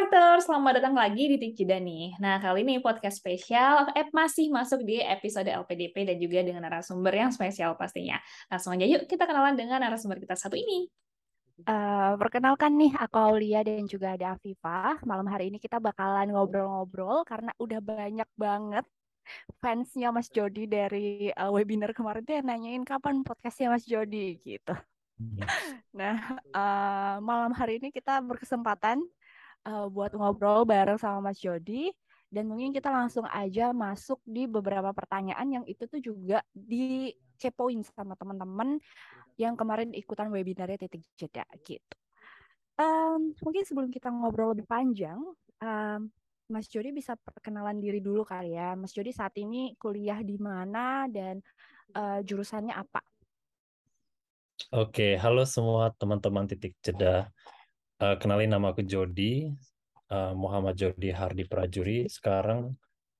Writer, selamat datang lagi di Tik Jeda nih. Nah, kali ini podcast spesial eh, masih masuk di episode LPDP dan juga dengan narasumber yang spesial pastinya. Langsung aja yuk kita kenalan dengan narasumber kita satu ini. Uh, perkenalkan nih, aku Aulia dan juga ada Afifah. Malam hari ini kita bakalan ngobrol-ngobrol karena udah banyak banget fansnya Mas Jody dari uh, webinar kemarin tuh yang nanyain kapan podcastnya Mas Jody gitu. Iya. Nah, uh, malam hari ini kita berkesempatan uh, buat ngobrol bareng sama Mas Jody dan mungkin kita langsung aja masuk di beberapa pertanyaan yang itu tuh juga dikepoin sama teman-teman yang kemarin ikutan webinarnya titik jeda gitu. Um, mungkin sebelum kita ngobrol lebih panjang, um, Mas Jody bisa perkenalan diri dulu kali ya. Mas Jody saat ini kuliah di mana dan uh, jurusannya apa? Oke, halo semua teman-teman titik jeda. Uh, kenalin nama aku Jody, uh, Muhammad Jody Hardi Prajuri. Sekarang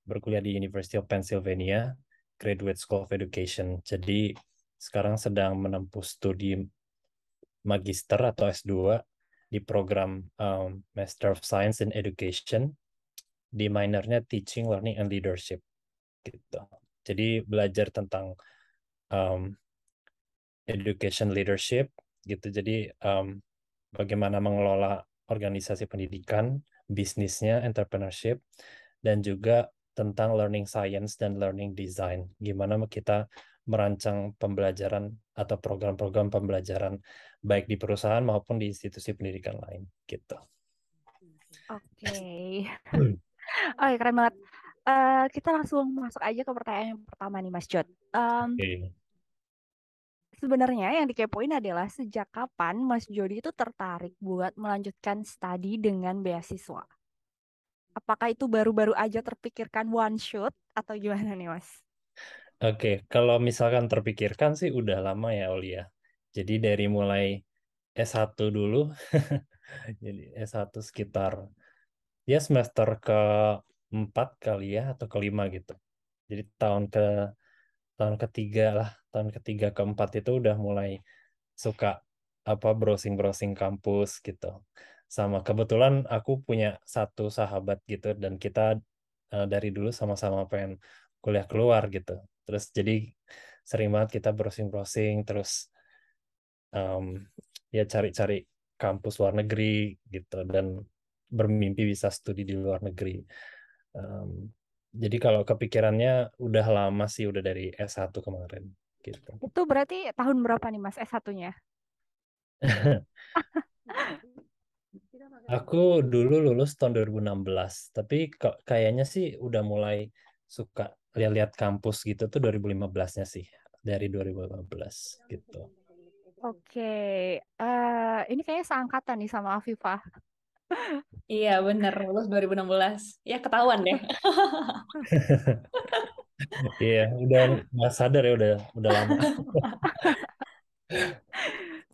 berkuliah di University of Pennsylvania, Graduate School of Education. Jadi sekarang sedang menempuh studi magister atau S2 di program um, Master of Science in Education di minornya Teaching, Learning, and Leadership. Gitu. Jadi belajar tentang um, education leadership gitu. Jadi um, bagaimana mengelola organisasi pendidikan, bisnisnya, entrepreneurship, dan juga tentang learning science dan learning design. Gimana kita merancang pembelajaran atau program-program pembelajaran baik di perusahaan maupun di institusi pendidikan lain gitu. Oke. Okay. Oh, keren banget. Uh, kita langsung masuk aja ke pertanyaan yang pertama nih Mas Jod. Um, okay sebenarnya yang dikepoin adalah sejak kapan Mas Jody itu tertarik buat melanjutkan studi dengan beasiswa? Apakah itu baru-baru aja terpikirkan one shot atau gimana nih Mas? Oke, kalau misalkan terpikirkan sih udah lama ya Olia. Jadi dari mulai S1 dulu, jadi S1 sekitar ya semester ke empat kali ya atau kelima gitu. Jadi tahun ke tahun ketiga lah. Tahun ketiga keempat itu udah mulai suka apa browsing browsing kampus gitu. Sama kebetulan aku punya satu sahabat gitu dan kita uh, dari dulu sama-sama pengen kuliah keluar gitu. Terus jadi sering banget kita browsing browsing terus um, ya cari-cari kampus luar negeri gitu dan bermimpi bisa studi di luar negeri. Um, jadi kalau kepikirannya udah lama sih, udah dari S1 kemarin. Gitu. Itu berarti tahun berapa nih Mas S1-nya? Aku dulu lulus tahun 2016, tapi kayaknya sih udah mulai suka lihat-lihat kampus gitu tuh 2015-nya sih, dari 2015 gitu. Oke, uh, ini kayaknya seangkatan nih sama Afifah. Iya bener, lulus 2016. Ya ketahuan deh. Iya, udah nggak sadar ya udah udah lama.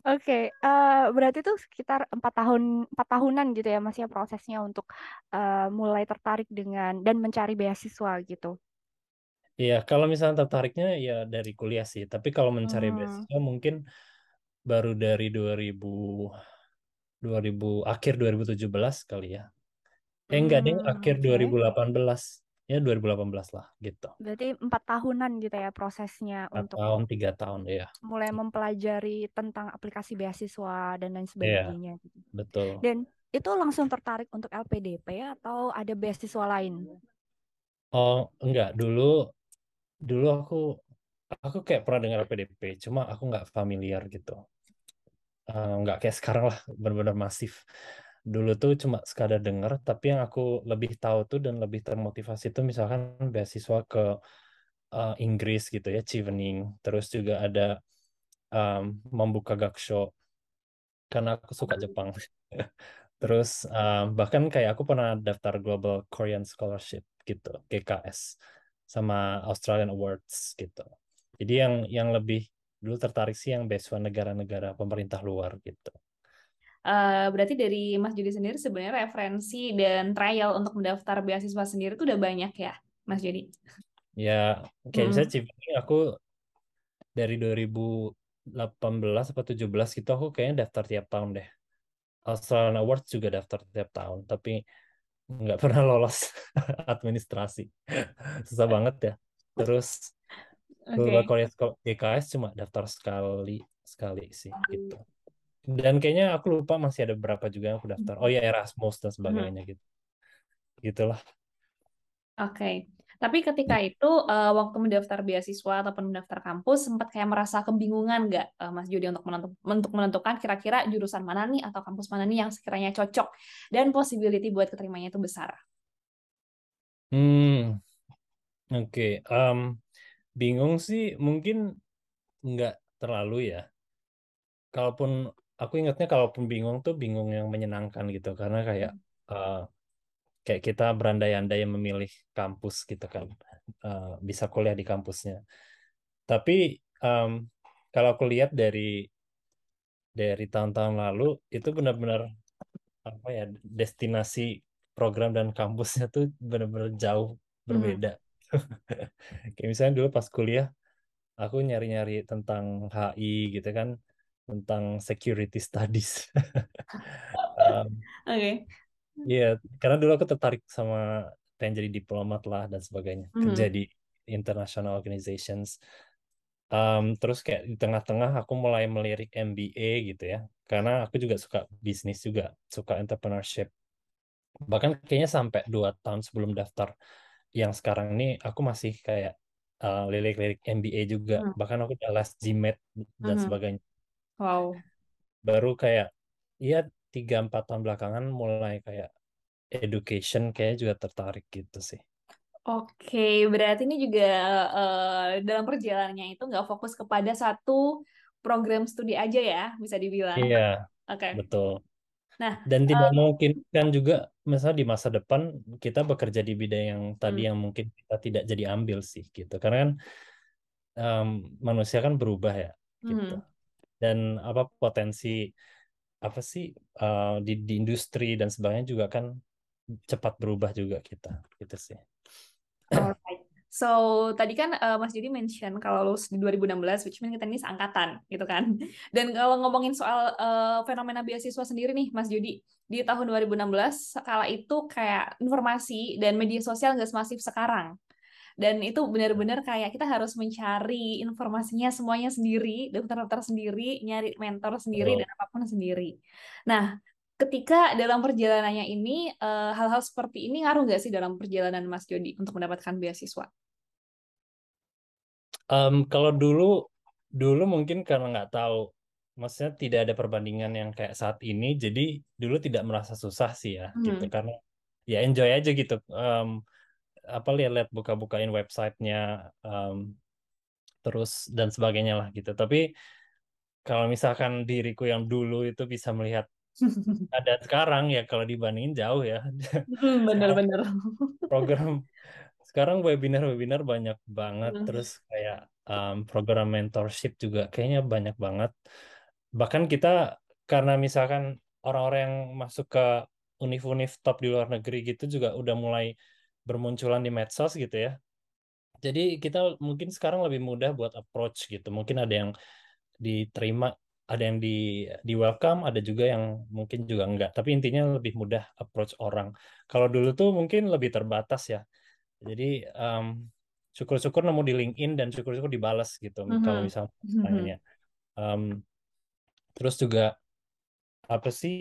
Oke, okay, uh, eh, berarti itu sekitar empat tahun empat tahunan gitu ya Mas ya prosesnya untuk uh, mulai tertarik dengan dan mencari beasiswa gitu. Iya, kalau misalnya tertariknya ya dari kuliah sih. Tapi kalau mencari hmm. beasiswa mungkin baru dari 2000 2000 akhir 2017 kali ya. Eh enggak deh, hmm, akhir okay. 2018 ya 2018 lah gitu. Berarti empat tahunan gitu ya prosesnya 4 untuk tahun tiga tahun ya. Mulai mempelajari tentang aplikasi beasiswa dan lain iya, sebagainya. Gitu. Betul. Dan itu langsung tertarik untuk LPDP atau ada beasiswa lain? Oh enggak, dulu dulu aku aku kayak pernah dengar LPDP, cuma aku nggak familiar gitu. Uh, nggak kayak sekarang lah, benar-benar masif. Dulu tuh cuma sekadar dengar tapi yang aku lebih tahu tuh dan lebih termotivasi tuh misalkan beasiswa ke uh, Inggris gitu ya Chevening terus juga ada um, membuka gaksho karena aku suka Jepang. Terus um, bahkan kayak aku pernah daftar Global Korean Scholarship gitu GKS sama Australian Awards gitu. Jadi yang yang lebih dulu tertarik sih yang beasiswa negara-negara pemerintah luar gitu Uh, berarti dari Mas Jody sendiri sebenarnya referensi dan trial untuk mendaftar beasiswa sendiri itu udah banyak ya, Mas Jody? Ya, kayak hmm. misalnya Civic aku dari 2018 atau 17 gitu aku kayaknya daftar tiap tahun deh. Australian Awards juga daftar tiap tahun, tapi nggak pernah lolos administrasi. Susah banget ya. Terus Oke. Korea GKS cuma daftar sekali sekali sih gitu. Dan kayaknya aku lupa masih ada berapa juga yang aku daftar. Oh ya Erasmus dan Mhm. sebagainya gitu. Gitulah. Oke. Tapi ketika itu eh, waktu mendaftar beasiswa ataupun mendaftar kampus sempat kayak merasa kebingungan nggak eh, Mas Jody untuk menentu- untuk menentukan kira-kira jurusan mana nih atau kampus mana nih yang sekiranya cocok dan possibility buat keterimanya itu besar. Hmm, oke. Em, bingung sih mungkin nggak terlalu ya. Kalaupun aku ingatnya kalaupun bingung tuh bingung yang menyenangkan gitu karena kayak eh, kayak kita berandai-andai memilih kampus gitu kan Eh, bisa kuliah di kampusnya. Tapi em, kalau aku lihat dari dari tahun-tahun lalu itu benar-benar apa ya destinasi program dan kampusnya tuh benar-benar jauh Mhm. berbeda. Kayak misalnya dulu pas kuliah aku nyari-nyari tentang HI gitu kan tentang security studies. Um, Oke. Iya, karena dulu aku tertarik sama pengen jadi diplomat lah dan sebagainya, kerja Mhm. di international organizations. Um, terus kayak di tengah-tengah aku mulai melirik MBA gitu ya, karena aku juga suka bisnis juga, suka entrepreneurship. Bahkan kayaknya sampai dua tahun sebelum daftar yang sekarang ini aku masih kayak uh, lirik-lirik MBA juga, Mhm. bahkan aku udah les GMAT dan Mhm. sebagainya. Wow. Baru kayak ya tiga empat tahun belakangan mulai kayak education kayaknya juga tertarik gitu sih. Oke, berarti ini juga eh, dalam perjalanannya itu nggak fokus kepada satu program studi aja ya, bisa dibilang. Iya, Oke. betul. Nah, Dan tidak eh, memungkinkan juga misalnya di masa depan kita bekerja di bidang yang tadi hmm, yang mungkin kita tidak jadi ambil sih gitu. Karena kan em, manusia kan berubah ya gitu. hmm. Dan apa potensi apa sih eh, di di industri dan sebagainya juga kan cepat berubah juga kita gitu sih. Alright. So, tadi kan eh, Mas Jody mention kalau lulus di 2016, which means kita ini seangkatan, gitu kan. Dan kalau ngomongin soal eh, fenomena beasiswa sendiri nih, Mas Jody, di tahun 2016, kala itu kayak informasi dan media sosial nggak semasif sekarang. Dan itu benar-benar kayak kita harus mencari informasinya semuanya sendiri, daftar-daftar sendiri, nyari mentor sendiri, dan Betul. apa pun sendiri. Nah, ketika dalam perjalanannya ini, eh, hal-hal seperti ini ngaruh nggak sih dalam perjalanan Mas Jody untuk mendapatkan beasiswa? Em, kalau dulu dulu mungkin karena nggak tahu, maksudnya tidak ada perbandingan yang kayak saat ini, jadi dulu tidak merasa susah sih ya gitu Hmm. karena ya enjoy aja gitu. Em, apa lihat-lihat buka-bukain websitenya em, terus dan sebagainya lah gitu. Tapi kalau misalkan diriku yang dulu itu bisa melihat ada sekarang ya kalau dibandingin jauh ya. Hmm, bener-bener. program sekarang webinar-webinar banyak banget Hmm. terus kayak um, program mentorship juga kayaknya banyak banget bahkan kita karena misalkan orang-orang yang masuk ke univ-univ top di luar negeri gitu juga udah mulai bermunculan di medsos gitu ya jadi kita mungkin sekarang lebih mudah buat approach gitu mungkin ada yang diterima ada yang di di welcome ada juga yang mungkin juga enggak tapi intinya lebih mudah approach orang kalau dulu tuh mungkin lebih terbatas ya jadi em, syukur-syukur nemu di LinkedIn dan syukur-syukur dibalas gitu kalau Mhm. misalnya Mhm. tanya. Em, terus juga apa sih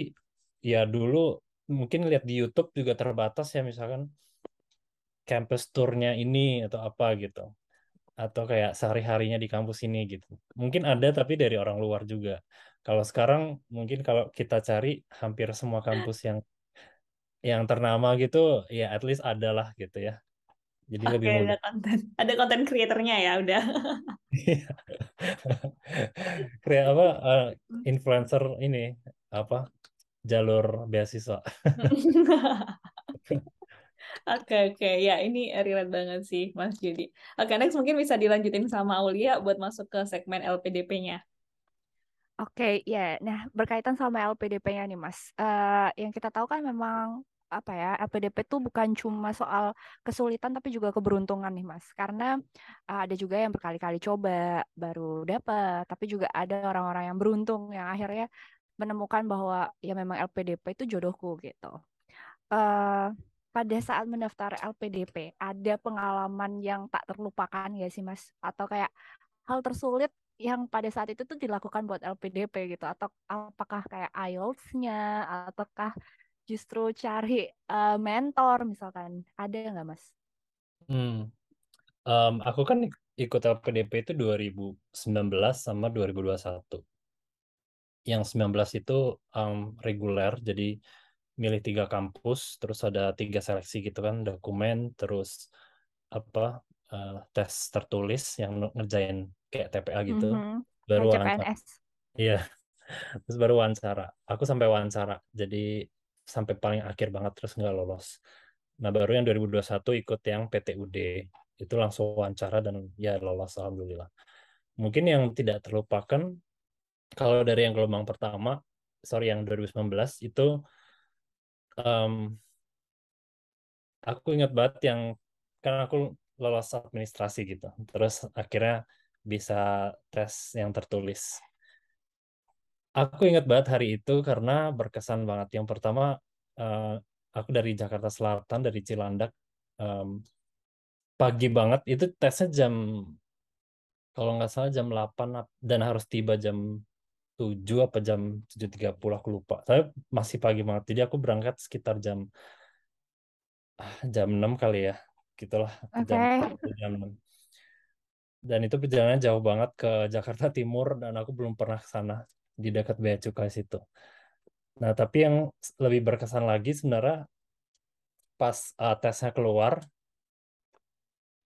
ya dulu mungkin lihat di YouTube juga terbatas ya misalkan campus tournya ini atau apa gitu atau kayak sehari-harinya di kampus ini gitu. Mungkin ada tapi dari orang luar juga. Kalau sekarang mungkin kalau kita cari hampir semua kampus yang yang ternama gitu ya at least ada lah gitu ya. Jadi Oke, lebih ada mudah. konten, ada konten kreatornya ya, udah. Kayak apa eh, influencer ini apa jalur beasiswa. Oke, oke. Ya, ini relate banget sih, Mas Jody. Oke, next mungkin bisa dilanjutin sama Aulia buat masuk ke segmen LPDP-nya. Oke, ya. Nah, berkaitan sama LPDP-nya nih, Mas. Eh, yang kita tahu kan memang apa ya, LPDP itu bukan cuma soal kesulitan tapi juga keberuntungan nih, Mas. Karena eh, ada juga yang berkali-kali coba baru dapat, tapi juga ada orang-orang yang beruntung yang akhirnya menemukan bahwa ya memang LPDP itu jodohku gitu. Uh, pada saat mendaftar LPDP ada pengalaman yang tak terlupakan ya sih Mas? Atau kayak hal tersulit yang pada saat itu tuh dilakukan buat LPDP gitu atau apakah kayak IELTS-nya ataukah justru cari uh, mentor misalkan ada nggak Mas? Hmm. Um, aku kan ikut LPDP itu 2019 sama 2021. Yang 19 itu um, reguler, jadi milih tiga kampus, terus ada tiga seleksi gitu kan, dokumen, terus apa uh, tes tertulis yang ngerjain kayak TPA gitu, mm -hmm. baru wawancara. Iya, terus baru wawancara. Aku sampai wawancara, jadi sampai paling akhir banget terus nggak lolos. Nah baru yang 2021 ikut yang PTUD itu langsung wawancara dan ya lolos alhamdulillah. Mungkin yang tidak terlupakan kalau dari yang gelombang pertama, sorry yang 2019 itu um, aku ingat banget yang karena aku lolos administrasi gitu. Terus akhirnya bisa tes yang tertulis. Aku ingat banget hari itu karena berkesan banget. Yang pertama, uh, aku dari Jakarta Selatan, dari Cilandak, um, pagi banget. Itu tesnya jam, kalau nggak salah jam 8 dan harus tiba jam 7 apa jam 7.30 aku lupa. Saya masih pagi banget. Jadi aku berangkat sekitar jam ah, jam 6 kali ya. Gitulah okay. jam, jam 6. Dan itu perjalanan jauh banget ke Jakarta Timur dan aku belum pernah ke sana di dekat Bea Cukai situ. Nah, tapi yang lebih berkesan lagi sebenarnya pas uh, tesnya keluar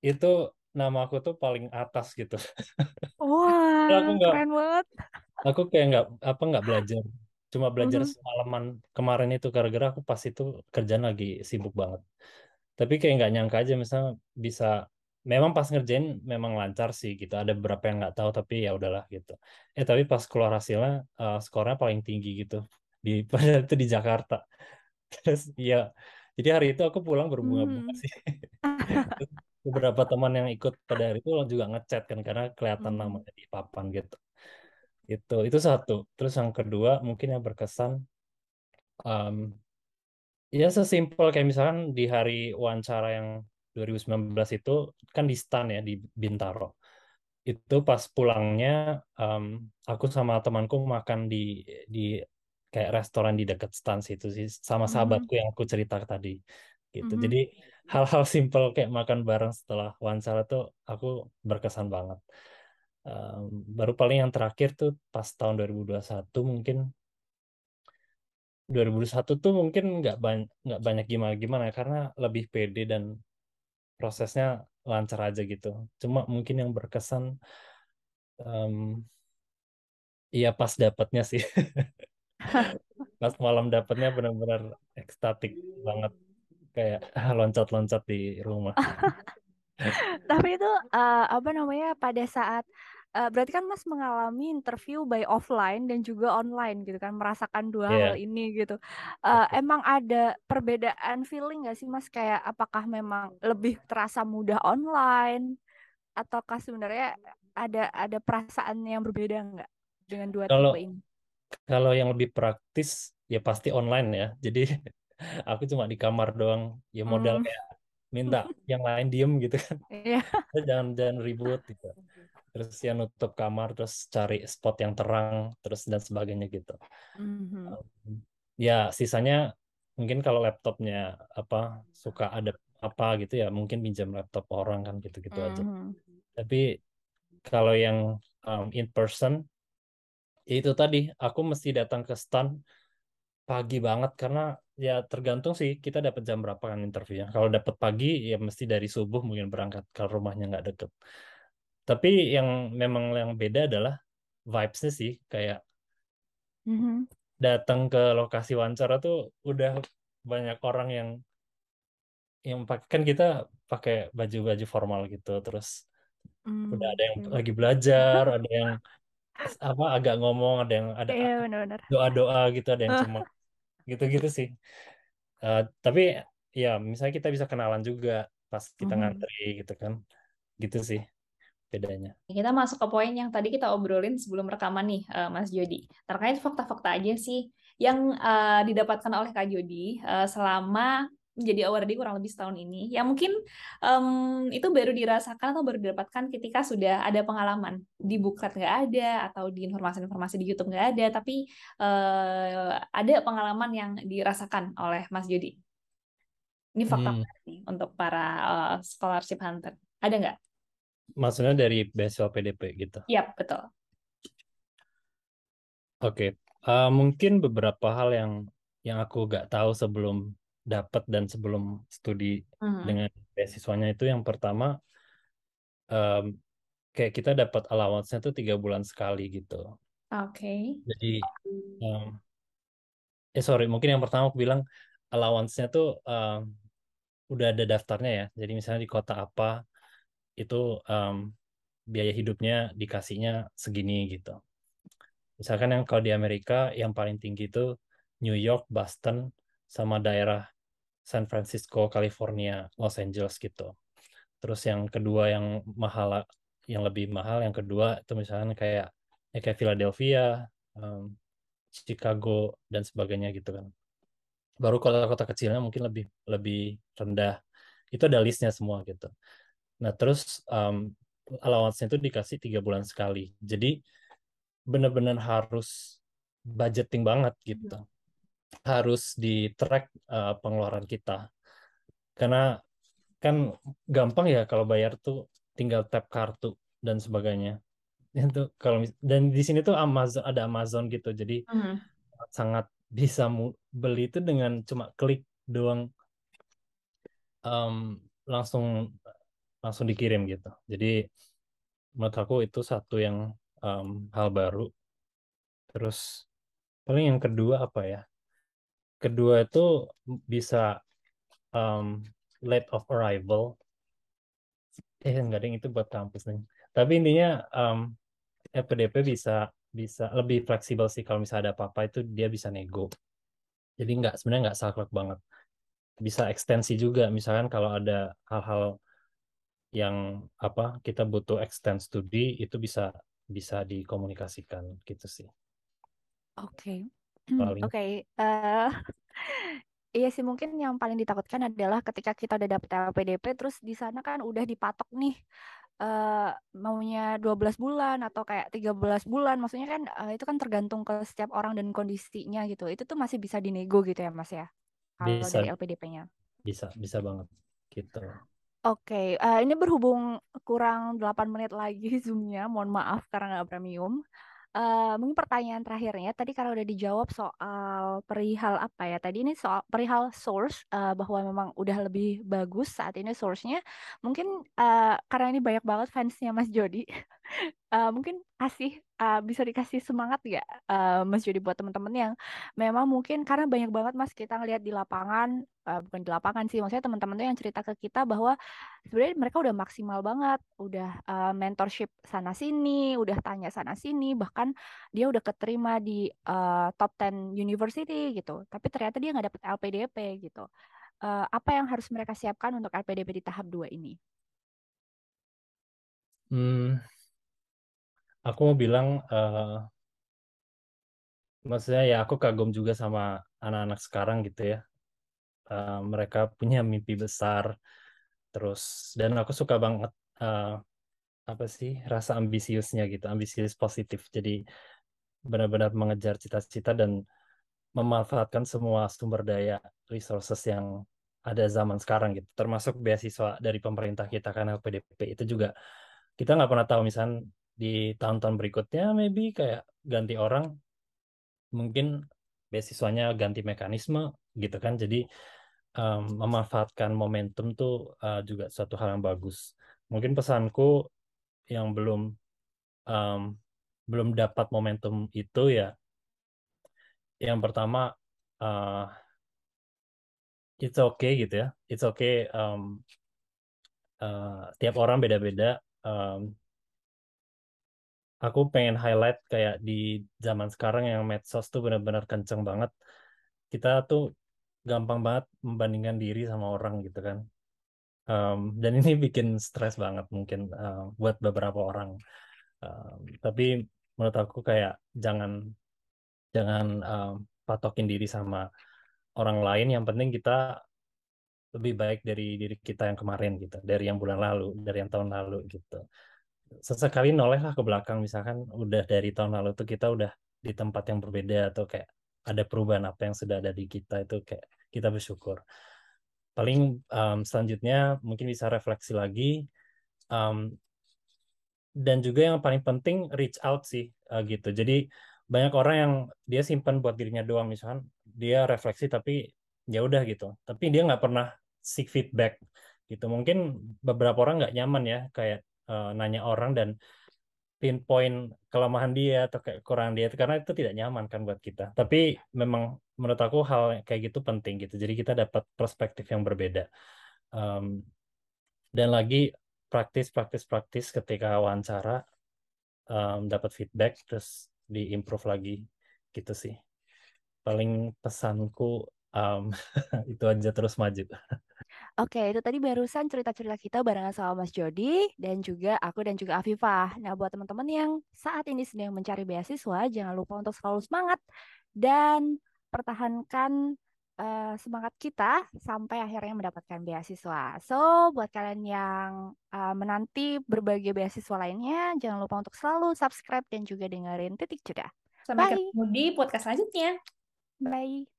itu nama aku tuh paling atas gitu. Wah, aku gak, keren banget. Aku kayak nggak apa nggak belajar, cuma belajar mm -hmm. semalaman kemarin itu gara-gara aku pas itu kerjaan lagi sibuk banget. Tapi kayak nggak nyangka aja misalnya bisa memang pas ngerjain memang lancar sih gitu. Ada beberapa yang nggak tahu tapi ya udahlah gitu. Eh tapi pas keluar hasilnya uh, skornya paling tinggi gitu di pada itu di Jakarta. Terus ya jadi hari itu aku pulang berbunga-bunga hmm. sih. beberapa teman yang ikut pada hari itu juga ngechat kan karena kelihatan hmm. namanya di papan gitu. Itu itu satu. Terus yang kedua mungkin yang berkesan um, ya sesimpel kayak misalkan di hari wawancara yang 2019 itu kan di stan ya di Bintaro. Itu pas pulangnya um, aku sama temanku makan di di kayak restoran di dekat stan situ sih sama hmm. sahabatku yang aku cerita tadi gitu. Mm-hmm. Jadi hal-hal simpel kayak makan bareng setelah wawancara tuh aku berkesan banget. Baru paling yang terakhir tuh pas tahun 2021 mungkin 2021 tuh mungkin nggak banyak nggak banyak gimana gimana karena lebih pede dan prosesnya lancar aja gitu. Cuma mungkin yang berkesan um, iya pas dapatnya sih. pas malam dapatnya benar-benar ekstatik banget kayak loncat-loncat di rumah. Tapi itu uh, apa namanya pada saat uh, berarti kan Mas mengalami interview by offline dan juga online gitu kan merasakan dua yeah. hal ini gitu. Uh, okay. Emang ada perbedaan feeling gak sih Mas kayak apakah memang lebih terasa mudah online ataukah sebenarnya ada ada perasaan yang berbeda nggak dengan dua kalau, tipe ini? Kalau yang lebih praktis ya pasti online ya. Jadi aku cuma di kamar doang ya modal hmm. kayak minta yang lain diem gitu kan. Yeah. jangan jangan ribut gitu terus ya nutup kamar terus cari spot yang terang terus dan sebagainya gitu mm-hmm. ya sisanya mungkin kalau laptopnya apa suka ada apa gitu ya mungkin pinjam laptop orang kan gitu-gitu mm-hmm. aja tapi kalau yang um, in person itu tadi aku mesti datang ke stand pagi banget karena ya tergantung sih kita dapat jam berapa kan interviewnya kalau dapat pagi ya mesti dari subuh mungkin berangkat kalau rumahnya nggak deket tapi yang memang yang beda adalah vibes-nya sih kayak mm-hmm. datang ke lokasi wawancara tuh udah banyak orang yang yang pakai kan kita pakai baju-baju formal gitu terus mm. udah ada yang lagi belajar ada yang apa agak ngomong ada yang ada yeah, doa-doa gitu ada yang cuma gitu-gitu sih uh, tapi ya misalnya kita bisa kenalan juga pas kita mm ngantri gitu kan gitu sih bedanya. Kita masuk ke poin yang tadi kita obrolin sebelum rekaman nih, uh, Mas Jody. Terkait fakta-fakta aja sih yang uh, didapatkan oleh Kak Jody uh, selama menjadi awardee kurang lebih setahun ini. Ya mungkin um, itu baru dirasakan atau baru didapatkan ketika sudah ada pengalaman di buklet nggak ada atau di informasi-informasi di YouTube nggak ada, tapi uh, ada pengalaman yang dirasakan oleh Mas Jody. Ini fakta hmm. nih untuk para uh, scholarship hunter. Ada nggak? Maksudnya dari beasiswa PDP gitu? Iya, betul. Oke, okay. uh, mungkin beberapa hal yang yang aku nggak tahu sebelum dapat dan sebelum studi uh-huh. dengan beasiswanya itu yang pertama um, kayak kita dapat allowance-nya tuh tiga bulan sekali gitu. Oke. Okay. Jadi um, eh sorry mungkin yang pertama aku bilang allowance-nya tuh um, udah ada daftarnya ya. Jadi misalnya di kota apa itu um, biaya hidupnya dikasihnya segini gitu. Misalkan yang kalau di Amerika yang paling tinggi itu New York, Boston, sama daerah San Francisco, California, Los Angeles gitu. Terus yang kedua yang mahal, yang lebih mahal, yang kedua itu misalnya kayak ya kayak Philadelphia, um, Chicago dan sebagainya gitu kan. Baru kota-kota kecilnya mungkin lebih lebih rendah. Itu ada listnya semua gitu. Nah terus um, allowance-nya itu dikasih tiga bulan sekali. Jadi benar-benar harus budgeting banget gitu. Harus di track uh, pengeluaran kita. Karena kan gampang ya kalau bayar tuh tinggal tap kartu dan sebagainya. Itu kalau dan di sini tuh Amazon ada Amazon gitu. Jadi uh -huh. sangat bisa beli itu dengan cuma klik doang. Um, langsung langsung dikirim gitu. Jadi menurut aku itu satu yang um, hal baru. Terus paling yang kedua apa ya? Kedua itu bisa um, late of arrival. Eh enggak ada itu buat kampus nih tapi intinya um, FPDP bisa bisa lebih fleksibel sih kalau misalnya ada apa-apa itu dia bisa nego. Jadi nggak sebenarnya nggak saklek banget. Bisa ekstensi juga misalkan kalau ada hal-hal yang apa kita butuh extend studi itu bisa bisa dikomunikasikan gitu sih. Oke. Paling. Oke, okay. uh, eh, iya sih mungkin yang paling ditakutkan adalah ketika kita udah dapet LPDP terus di sana kan udah dipatok nih uh, maunya 12 bulan atau kayak 13 bulan. Maksudnya kan uh, itu kan tergantung ke setiap orang dan kondisinya gitu. Itu tuh masih bisa dinego gitu ya, Mas ya. Kalau dari LPDP-nya. Bisa, bisa banget gitu. Oke, uh, ini berhubung kurang 8 menit lagi Zoom-nya, mohon maaf karena nggak premium. Uh, mungkin pertanyaan terakhirnya tadi kalau udah dijawab soal perihal apa ya tadi ini soal perihal source uh, bahwa memang udah lebih bagus saat ini source-nya mungkin uh, karena ini banyak banget fansnya Mas Jody uh, mungkin kasih uh, bisa dikasih semangat ya uh, Mas Jody buat teman-teman yang memang mungkin karena banyak banget Mas kita ngelihat di lapangan uh, bukan di lapangan sih maksudnya teman-teman tuh yang cerita ke kita bahwa sebenarnya mereka udah maksimal banget udah uh, mentorship sana sini udah tanya sana sini bahkan dia udah keterima di uh, top 10 university gitu tapi ternyata dia nggak dapet LPDP gitu uh, apa yang harus mereka siapkan untuk LPDP di tahap 2 ini? Hmm, aku mau bilang uh, maksudnya ya aku kagum juga sama anak-anak sekarang gitu ya. Uh, mereka punya mimpi besar terus dan aku suka banget uh, apa sih rasa ambisiusnya gitu ambisius positif. Jadi benar-benar mengejar cita-cita dan memanfaatkan semua sumber daya resources yang ada zaman sekarang gitu. Termasuk beasiswa dari pemerintah kita karena PDP itu juga kita nggak pernah tahu misalnya di tahun-tahun berikutnya maybe kayak ganti orang mungkin beasiswanya ganti mekanisme gitu kan. Jadi um, memanfaatkan momentum tuh uh, juga suatu hal yang bagus. Mungkin pesanku yang belum um, belum dapat momentum itu ya yang pertama uh, it's okay gitu ya. It's okay um, uh, tiap orang beda-beda um, aku pengen highlight kayak di zaman sekarang yang medsos tuh benar-benar kenceng banget. Kita tuh gampang banget membandingkan diri sama orang gitu kan. Um, dan ini bikin stres banget mungkin uh, buat beberapa orang. Um, tapi menurut aku kayak jangan jangan um, patokin diri sama orang lain. Yang penting kita lebih baik dari diri kita yang kemarin gitu, dari yang bulan lalu, dari yang tahun lalu gitu. Sesekali nolehlah ke belakang misalkan udah dari tahun lalu tuh kita udah di tempat yang berbeda atau kayak ada perubahan apa yang sudah ada di kita itu kayak kita bersyukur. Paling um, selanjutnya mungkin bisa refleksi lagi um, dan juga yang paling penting reach out sih uh, gitu. Jadi banyak orang yang dia simpan buat dirinya doang misalkan dia refleksi tapi ya udah gitu tapi dia nggak pernah seek feedback gitu mungkin beberapa orang nggak nyaman ya kayak uh, nanya orang dan pinpoint kelemahan dia atau kurang dia karena itu tidak nyaman kan buat kita. Tapi memang menurut aku hal kayak gitu penting gitu. Jadi kita dapat perspektif yang berbeda. Um, dan lagi praktis praktis praktis ketika wawancara um, dapat feedback terus diimprove lagi gitu sih. Paling pesanku um, itu aja terus maju. Oke, itu tadi barusan cerita-cerita kita barengan sama Mas Jody dan juga aku dan juga Afifah. Nah, buat teman-teman yang saat ini sedang mencari beasiswa, jangan lupa untuk selalu semangat dan pertahankan uh, semangat kita sampai akhirnya mendapatkan beasiswa. So, buat kalian yang uh, menanti berbagai beasiswa lainnya, jangan lupa untuk selalu subscribe dan juga dengerin Titik Jeda. Sampai Bye. ketemu di podcast selanjutnya. Bye.